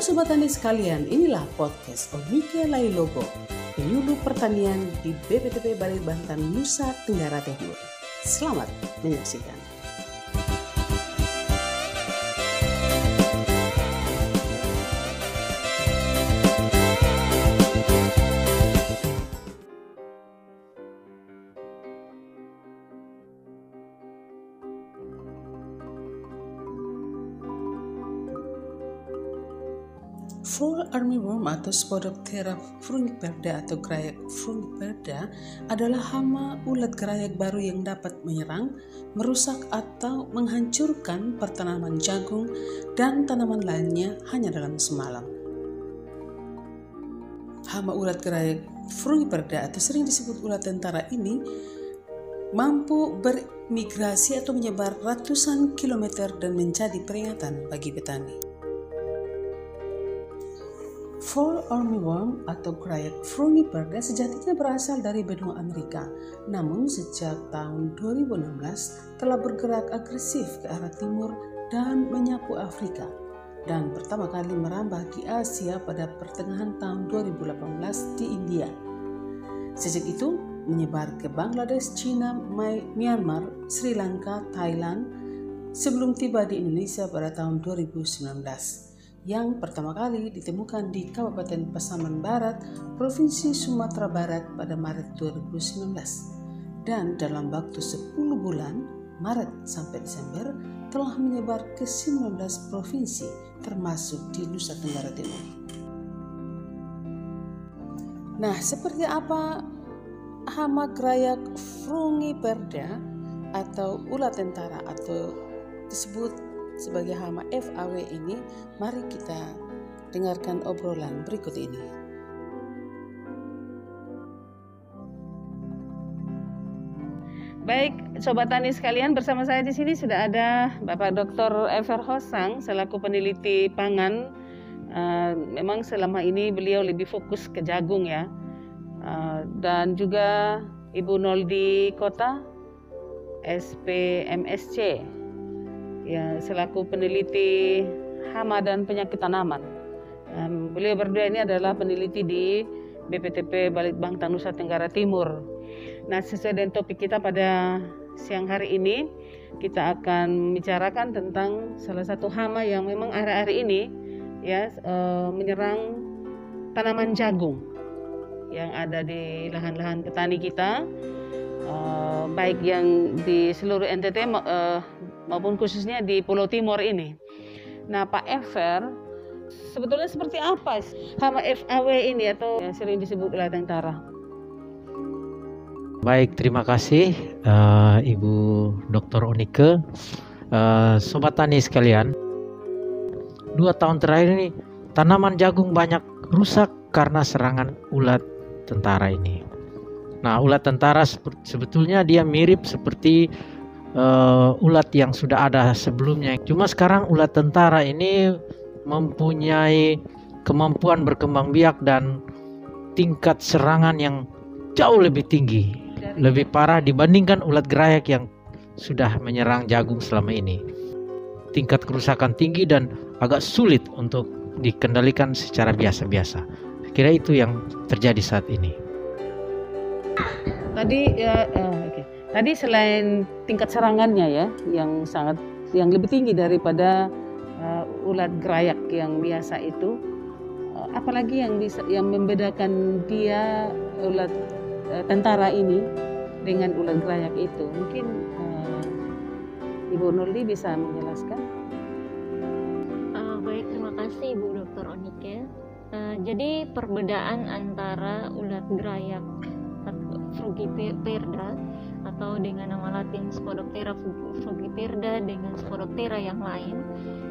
Halo Sobat Tani sekalian, inilah podcast Onike Lailogo, penyuluh pertanian di BPTP Balik Bantan, Nusa Tenggara Timur. Selamat menyaksikan. Fall armyworm atau Spodoptera frugiperda atau gerayak frugiperda adalah hama ulat gerayak baru yang dapat menyerang, merusak atau menghancurkan pertanaman jagung dan tanaman lainnya hanya dalam semalam. Hama ulat gerayak frugiperda atau sering disebut ulat tentara ini mampu bermigrasi atau menyebar ratusan kilometer dan menjadi peringatan bagi petani. Fall armyworm atau Gryak frugiperda sejatinya berasal dari benua Amerika, namun sejak tahun 2016 telah bergerak agresif ke arah timur dan menyapu Afrika. Dan pertama kali merambah di Asia pada pertengahan tahun 2018 di India. Sejak itu menyebar ke Bangladesh, China, Myanmar, Sri Lanka, Thailand sebelum tiba di Indonesia pada tahun 2019 yang pertama kali ditemukan di Kabupaten Pasaman Barat, Provinsi Sumatera Barat pada Maret 2019. Dan dalam waktu 10 bulan, Maret sampai Desember, telah menyebar ke 19 provinsi termasuk di Nusa Tenggara Timur. Nah, seperti apa hama grayak frungiperda atau ulat tentara atau disebut sebagai hama FAW ini, mari kita dengarkan obrolan berikut ini. Baik, Sobat Tani sekalian, bersama saya di sini sudah ada Bapak Dr. Ever Hosang selaku peneliti pangan. Uh, memang selama ini beliau lebih fokus ke jagung ya. Uh, dan juga Ibu Noldi Kota, SPMSC ya selaku peneliti hama dan penyakit tanaman. Um, beliau berdua ini adalah peneliti di BPTP Balitbang Nusa Tenggara Timur. Nah, sesuai dengan topik kita pada siang hari ini, kita akan membicarakan tentang salah satu hama yang memang akhir-akhir ini ya uh, menyerang tanaman jagung yang ada di lahan-lahan petani kita, uh, baik yang di seluruh NTT uh, maupun khususnya di Pulau Timur ini. Nah, Pak Ever, sebetulnya seperti apa hama FAW ini atau yang sering disebut ulat tentara? Baik, terima kasih uh, Ibu Dr. Onike. Uh, Sobat Tani sekalian, dua tahun terakhir ini tanaman jagung banyak rusak karena serangan ulat tentara ini. Nah, ulat tentara sebetulnya dia mirip seperti uh, ulat yang sudah ada sebelumnya. Cuma sekarang ulat tentara ini mempunyai kemampuan berkembang biak dan tingkat serangan yang jauh lebih tinggi, lebih parah dibandingkan ulat gerayak yang sudah menyerang jagung selama ini. Tingkat kerusakan tinggi dan agak sulit untuk dikendalikan secara biasa-biasa. Kira itu yang terjadi saat ini. Tadi ya, okay. Tadi selain tingkat serangannya ya yang sangat yang lebih tinggi daripada uh, ulat gerayak yang biasa itu, uh, apalagi yang bisa yang membedakan dia ulat uh, tentara ini dengan ulat gerayak itu? Mungkin uh, Ibu Nurli bisa menjelaskan. Uh, baik, terima kasih Ibu Dr. Onike. Uh, jadi perbedaan antara ulat gerayak frugiperda atau dengan nama latin Spodoptera frugiperda dengan Spodoptera yang lain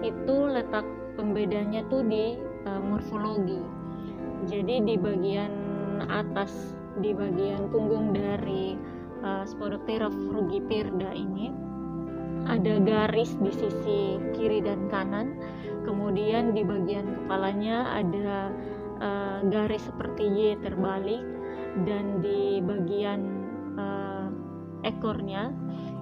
itu letak pembedanya tuh di uh, morfologi. Jadi di bagian atas di bagian punggung dari uh, Spodoptera frugiperda ini ada garis di sisi kiri dan kanan. Kemudian di bagian kepalanya ada uh, garis seperti Y terbalik. Dan di bagian ekornya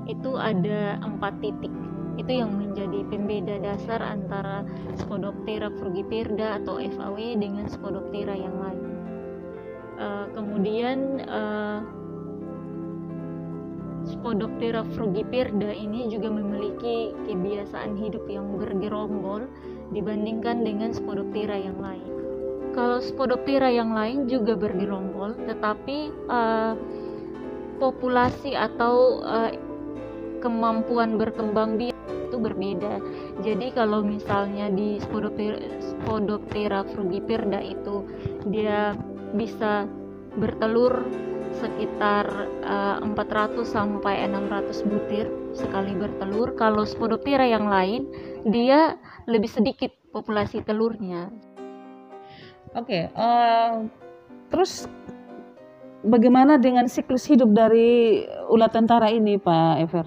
itu ada empat titik itu yang menjadi pembeda dasar antara Spodoptera frugipirda atau FAW dengan Spodoptera yang lain. Uh, kemudian uh, Spodoptera frugipirda ini juga memiliki kebiasaan hidup yang bergerombol dibandingkan dengan Spodoptera yang lain. Kalau Spodoptera yang lain juga bergerombol, tetapi uh, populasi atau uh, kemampuan berkembang biak itu berbeda. Jadi kalau misalnya di Spodoptera, frugipirda itu dia bisa bertelur sekitar uh, eh, 400 sampai 600 butir sekali bertelur. Kalau Spodoptera yang lain dia lebih sedikit populasi telurnya. Oke, okay, uh, eh, terus bagaimana dengan siklus hidup dari ulat tentara ini, Pak Ever?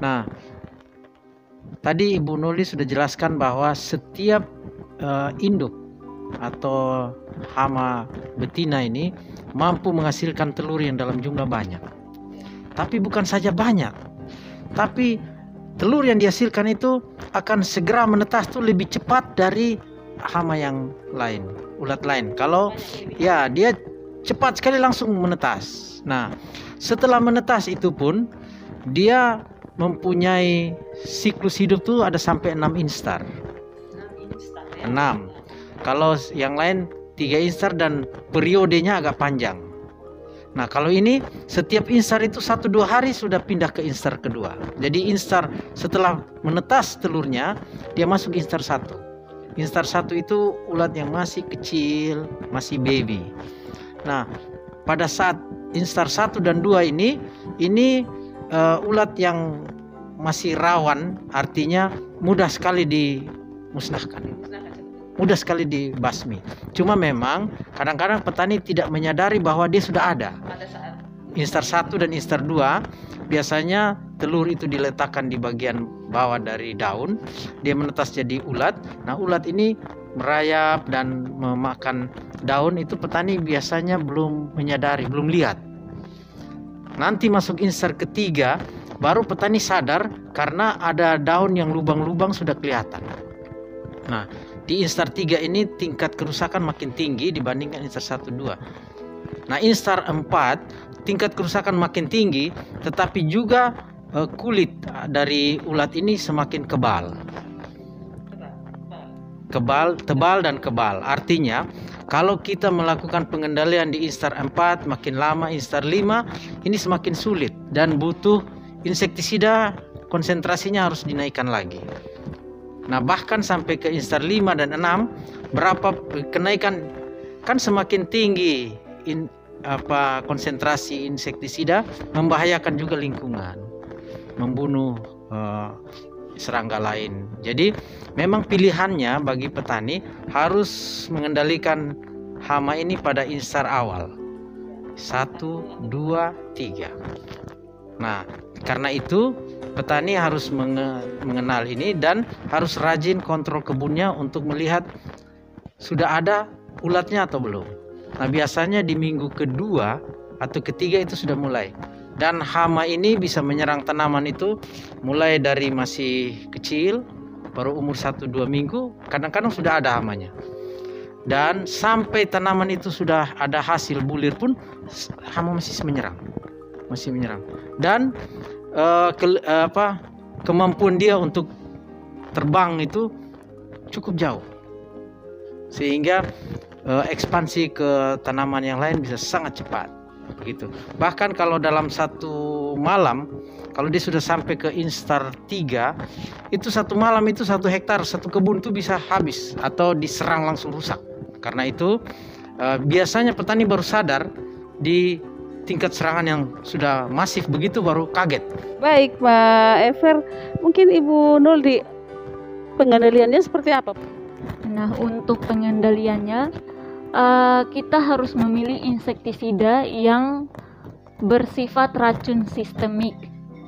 Nah, tadi Ibu Nuli sudah jelaskan bahwa setiap uh, induk atau hama betina ini mampu menghasilkan telur yang dalam jumlah banyak. Tapi bukan saja banyak, tapi telur yang dihasilkan itu akan segera menetas tuh lebih cepat dari hama yang lain, ulat lain. Kalau ya dia cepat sekali langsung menetas. Nah, setelah menetas itu pun dia mempunyai siklus hidup tuh ada sampai 6 instar. 6. Ya? Kalau yang lain 3 instar dan periodenya agak panjang. Nah kalau ini setiap instar itu satu dua hari sudah pindah ke instar kedua. Jadi instar setelah menetas telurnya dia masuk instar satu. Instar satu itu ulat yang masih kecil, masih baby. Nah pada saat instar satu dan dua ini ini uh, ulat yang masih rawan artinya mudah sekali dimusnahkan. Mudah sekali dibasmi. Cuma memang kadang-kadang petani tidak menyadari bahwa dia sudah ada. Instar satu dan instar dua biasanya telur itu diletakkan di bagian bawah dari daun dia menetas jadi ulat. Nah ulat ini merayap dan memakan daun itu petani biasanya belum menyadari belum lihat Nanti masuk instar ketiga, baru petani sadar karena ada daun yang lubang-lubang sudah kelihatan. Nah, di instar 3 ini tingkat kerusakan makin tinggi dibandingkan instar 1 2. Nah, instar 4 tingkat kerusakan makin tinggi tetapi juga uh, kulit dari ulat ini semakin kebal. Kebal, tebal dan kebal. Artinya kalau kita melakukan pengendalian di instar 4, makin lama instar 5, ini semakin sulit dan butuh insektisida konsentrasinya harus dinaikkan lagi. Nah, bahkan sampai ke instar 5 dan 6, berapa kenaikan kan semakin tinggi in, apa konsentrasi insektisida membahayakan juga lingkungan, membunuh uh, serangga lain. Jadi memang pilihannya bagi petani harus mengendalikan hama ini pada instar awal. Satu, dua, tiga. Nah, karena itu petani harus mengenal ini dan harus rajin kontrol kebunnya untuk melihat sudah ada ulatnya atau belum. Nah, biasanya di minggu kedua atau ketiga itu sudah mulai dan hama ini bisa menyerang tanaman itu mulai dari masih kecil baru umur 1-2 minggu kadang-kadang sudah ada hamanya. Dan sampai tanaman itu sudah ada hasil bulir pun hama masih menyerang masih menyerang. Dan uh, ke, uh, apa kemampuan dia untuk terbang itu cukup jauh. Sehingga uh, ekspansi ke tanaman yang lain bisa sangat cepat begitu. Bahkan kalau dalam satu malam kalau dia sudah sampai ke instar 3 itu satu malam itu satu hektar satu kebun itu bisa habis atau diserang langsung rusak. Karena itu uh, biasanya petani baru sadar di tingkat serangan yang sudah masif begitu baru kaget. Baik Pak Ever, mungkin Ibu Nul di pengendaliannya seperti apa? Nah untuk pengendaliannya uh, kita harus memilih insektisida yang bersifat racun sistemik.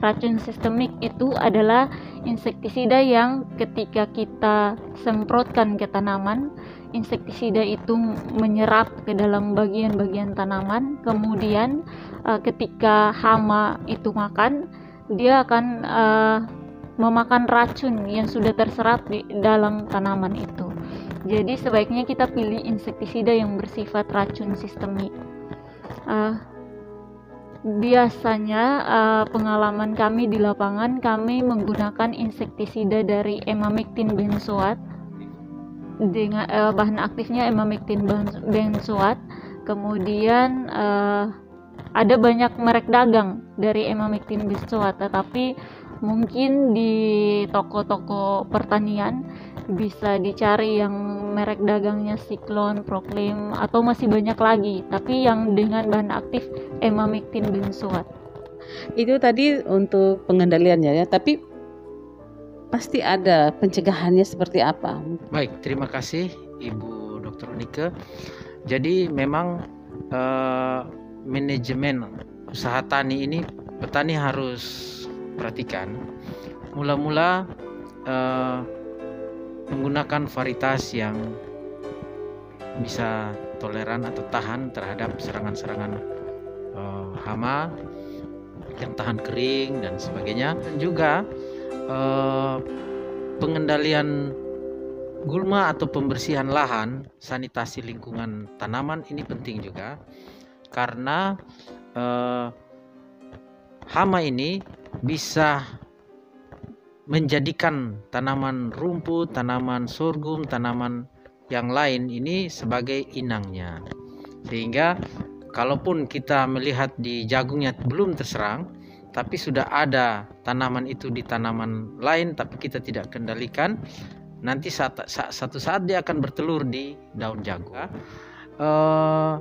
Racun sistemik itu adalah insektisida yang ketika kita semprotkan ke tanaman, insektisida itu menyerap ke dalam bagian-bagian tanaman, kemudian uh, ketika hama itu makan, dia akan uh, memakan racun yang sudah terserap di dalam tanaman itu. Jadi sebaiknya kita pilih insektisida yang bersifat racun sistemik. Uh, biasanya uh, pengalaman kami di lapangan kami menggunakan insektisida dari emamectin benzoat. Dengan uh, bahan aktifnya emamectin benzoat. Kemudian uh, ada banyak merek dagang dari emamectin benzoat. Tetapi mungkin di toko-toko pertanian bisa dicari yang merek dagangnya Cyclone, Proclaim atau masih banyak lagi tapi yang dengan bahan aktif emamectin benzoat itu tadi untuk pengendaliannya ya tapi pasti ada pencegahannya seperti apa? Baik terima kasih Ibu Dr. Unike jadi memang eh, manajemen usaha tani ini petani harus perhatikan. Mula-mula eh, menggunakan varietas yang bisa toleran atau tahan terhadap serangan-serangan uh, hama yang tahan kering dan sebagainya. Dan juga uh, pengendalian gulma atau pembersihan lahan sanitasi lingkungan tanaman ini penting juga. Karena uh, hama ini bisa menjadikan tanaman rumput, tanaman sorghum, tanaman yang lain ini sebagai inangnya. Sehingga kalaupun kita melihat di jagungnya belum terserang, tapi sudah ada tanaman itu di tanaman lain tapi kita tidak kendalikan, nanti saat, saat, satu saat dia akan bertelur di daun jagung. Uh,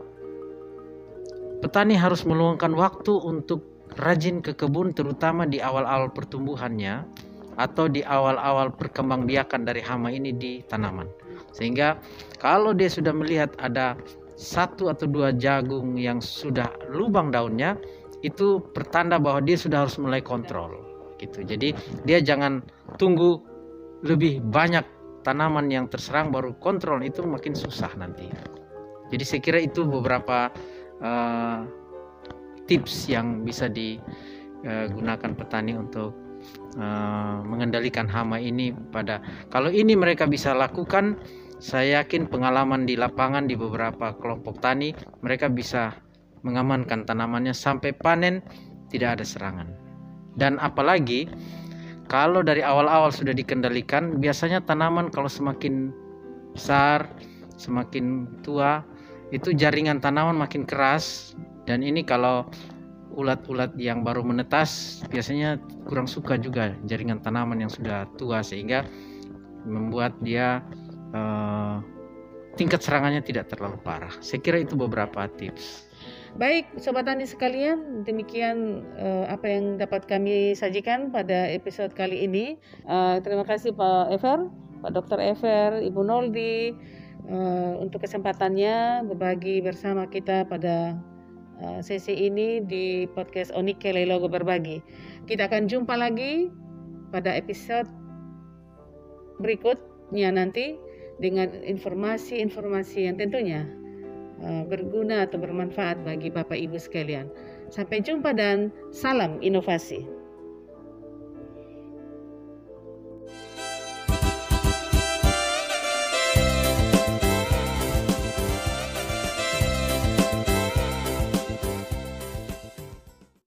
petani harus meluangkan waktu untuk rajin ke kebun terutama di awal-awal pertumbuhannya atau di awal-awal perkembangbiakan dari hama ini di tanaman. Sehingga kalau dia sudah melihat ada satu atau dua jagung yang sudah lubang daunnya, itu pertanda bahwa dia sudah harus mulai kontrol. Gitu. Jadi dia jangan tunggu lebih banyak tanaman yang terserang baru kontrol itu makin susah nanti. Jadi saya kira itu beberapa uh, tips yang bisa digunakan petani untuk uh, mengendalikan hama ini pada kalau ini mereka bisa lakukan saya yakin pengalaman di lapangan di beberapa kelompok tani mereka bisa mengamankan tanamannya sampai panen tidak ada serangan. Dan apalagi kalau dari awal-awal sudah dikendalikan biasanya tanaman kalau semakin besar semakin tua itu jaringan tanaman makin keras. Dan ini kalau ulat-ulat yang baru menetas biasanya kurang suka juga jaringan tanaman yang sudah tua sehingga membuat dia uh, tingkat serangannya tidak terlalu parah. Saya kira itu beberapa tips. Baik, sobat tani sekalian, demikian uh, apa yang dapat kami sajikan pada episode kali ini. Uh, terima kasih Pak Ever, Pak Dr. Ever, Ibu Noldi uh, untuk kesempatannya berbagi bersama kita pada sesi ini di podcast Onike Logo Berbagi. Kita akan jumpa lagi pada episode berikutnya nanti dengan informasi-informasi yang tentunya uh, berguna atau bermanfaat bagi Bapak Ibu sekalian. Sampai jumpa dan salam inovasi.